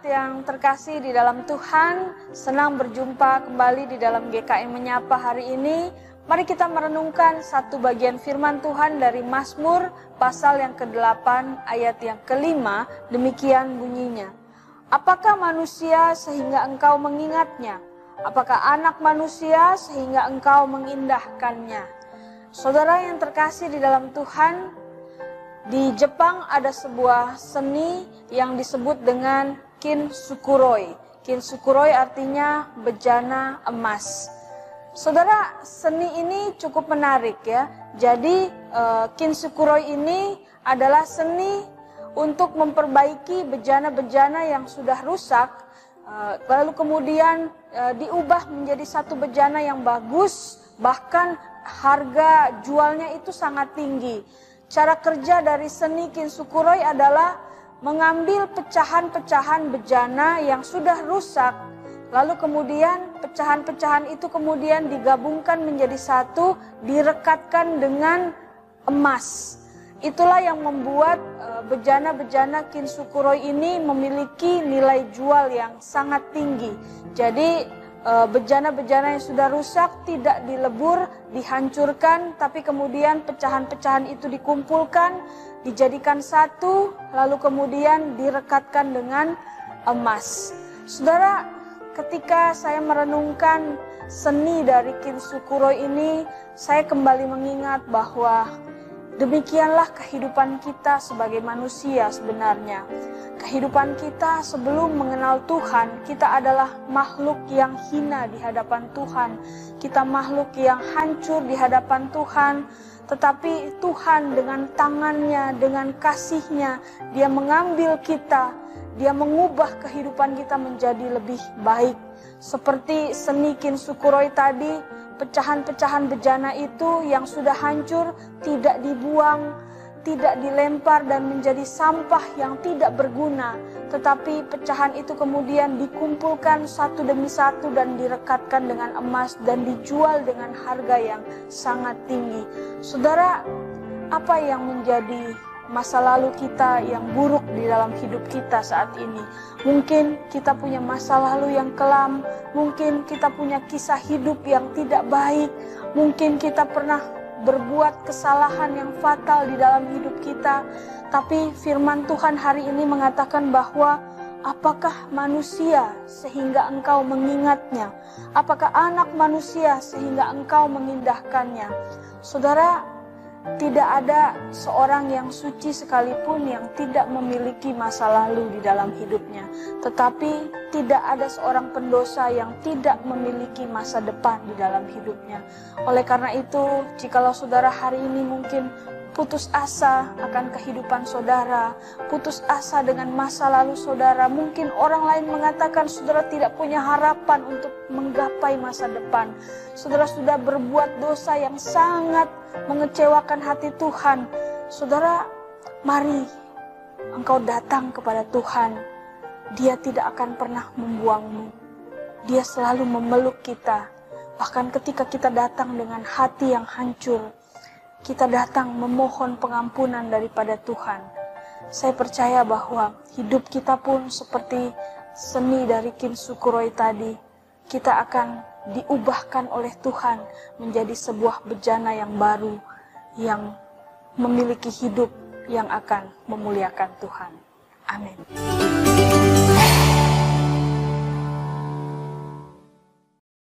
terkasih di dalam Tuhan, senang berjumpa kembali di dalam GKM Menyapa hari ini. Mari kita merenungkan satu bagian firman Tuhan dari Mazmur pasal yang ke-8 ayat yang kelima, demikian bunyinya. Apakah manusia sehingga engkau mengingatnya? Apakah anak manusia sehingga engkau mengindahkannya? Saudara yang terkasih di dalam Tuhan, di Jepang ada sebuah seni yang disebut dengan kin sukuroi. Kin sukuroi artinya bejana emas. Saudara, seni ini cukup menarik ya. Jadi uh, kin sukuroi ini adalah seni untuk memperbaiki bejana-bejana yang sudah rusak uh, lalu kemudian uh, diubah menjadi satu bejana yang bagus bahkan harga jualnya itu sangat tinggi. Cara kerja dari seni kin sukuroi adalah mengambil pecahan-pecahan bejana yang sudah rusak, lalu kemudian pecahan-pecahan itu kemudian digabungkan menjadi satu, direkatkan dengan emas. Itulah yang membuat eh, bejana-bejana kinsukuroi ini memiliki nilai jual yang sangat tinggi. Jadi bejana-bejana yang sudah rusak tidak dilebur, dihancurkan, tapi kemudian pecahan-pecahan itu dikumpulkan, dijadikan satu, lalu kemudian direkatkan dengan emas. Saudara, ketika saya merenungkan seni dari Kinsukuro ini, saya kembali mengingat bahwa demikianlah kehidupan kita sebagai manusia sebenarnya. Kehidupan kita sebelum mengenal Tuhan, kita adalah makhluk yang hina di hadapan Tuhan. Kita makhluk yang hancur di hadapan Tuhan tetapi Tuhan dengan tangannya, dengan kasihnya, dia mengambil kita, dia mengubah kehidupan kita menjadi lebih baik. Seperti senikin sukuroi tadi, pecahan-pecahan bejana itu yang sudah hancur tidak dibuang, tidak dilempar dan menjadi sampah yang tidak berguna, tetapi pecahan itu kemudian dikumpulkan satu demi satu dan direkatkan dengan emas dan dijual dengan harga yang sangat tinggi. Saudara, apa yang menjadi masa lalu kita yang buruk di dalam hidup kita saat ini? Mungkin kita punya masa lalu yang kelam, mungkin kita punya kisah hidup yang tidak baik, mungkin kita pernah berbuat kesalahan yang fatal di dalam hidup kita, tapi firman Tuhan hari ini mengatakan bahwa apakah manusia sehingga engkau mengingatnya? Apakah anak manusia sehingga engkau mengindahkannya? Saudara, tidak ada seorang yang suci sekalipun yang tidak memiliki masa lalu di dalam hidupnya. Tetapi tidak ada seorang pendosa yang tidak memiliki masa depan di dalam hidupnya. Oleh karena itu, jikalau saudara hari ini mungkin putus asa akan kehidupan saudara, putus asa dengan masa lalu saudara. Mungkin orang lain mengatakan saudara tidak punya harapan untuk menggapai masa depan. Saudara sudah berbuat dosa yang sangat mengecewakan hati Tuhan. Saudara, mari engkau datang kepada Tuhan. Dia tidak akan pernah membuangmu. Dia selalu memeluk kita. Bahkan ketika kita datang dengan hati yang hancur, kita datang memohon pengampunan daripada Tuhan. Saya percaya bahwa hidup kita pun seperti seni dari Kim Sukuroi tadi. Kita akan diubahkan oleh Tuhan menjadi sebuah bejana yang baru yang memiliki hidup yang akan memuliakan Tuhan. Amin.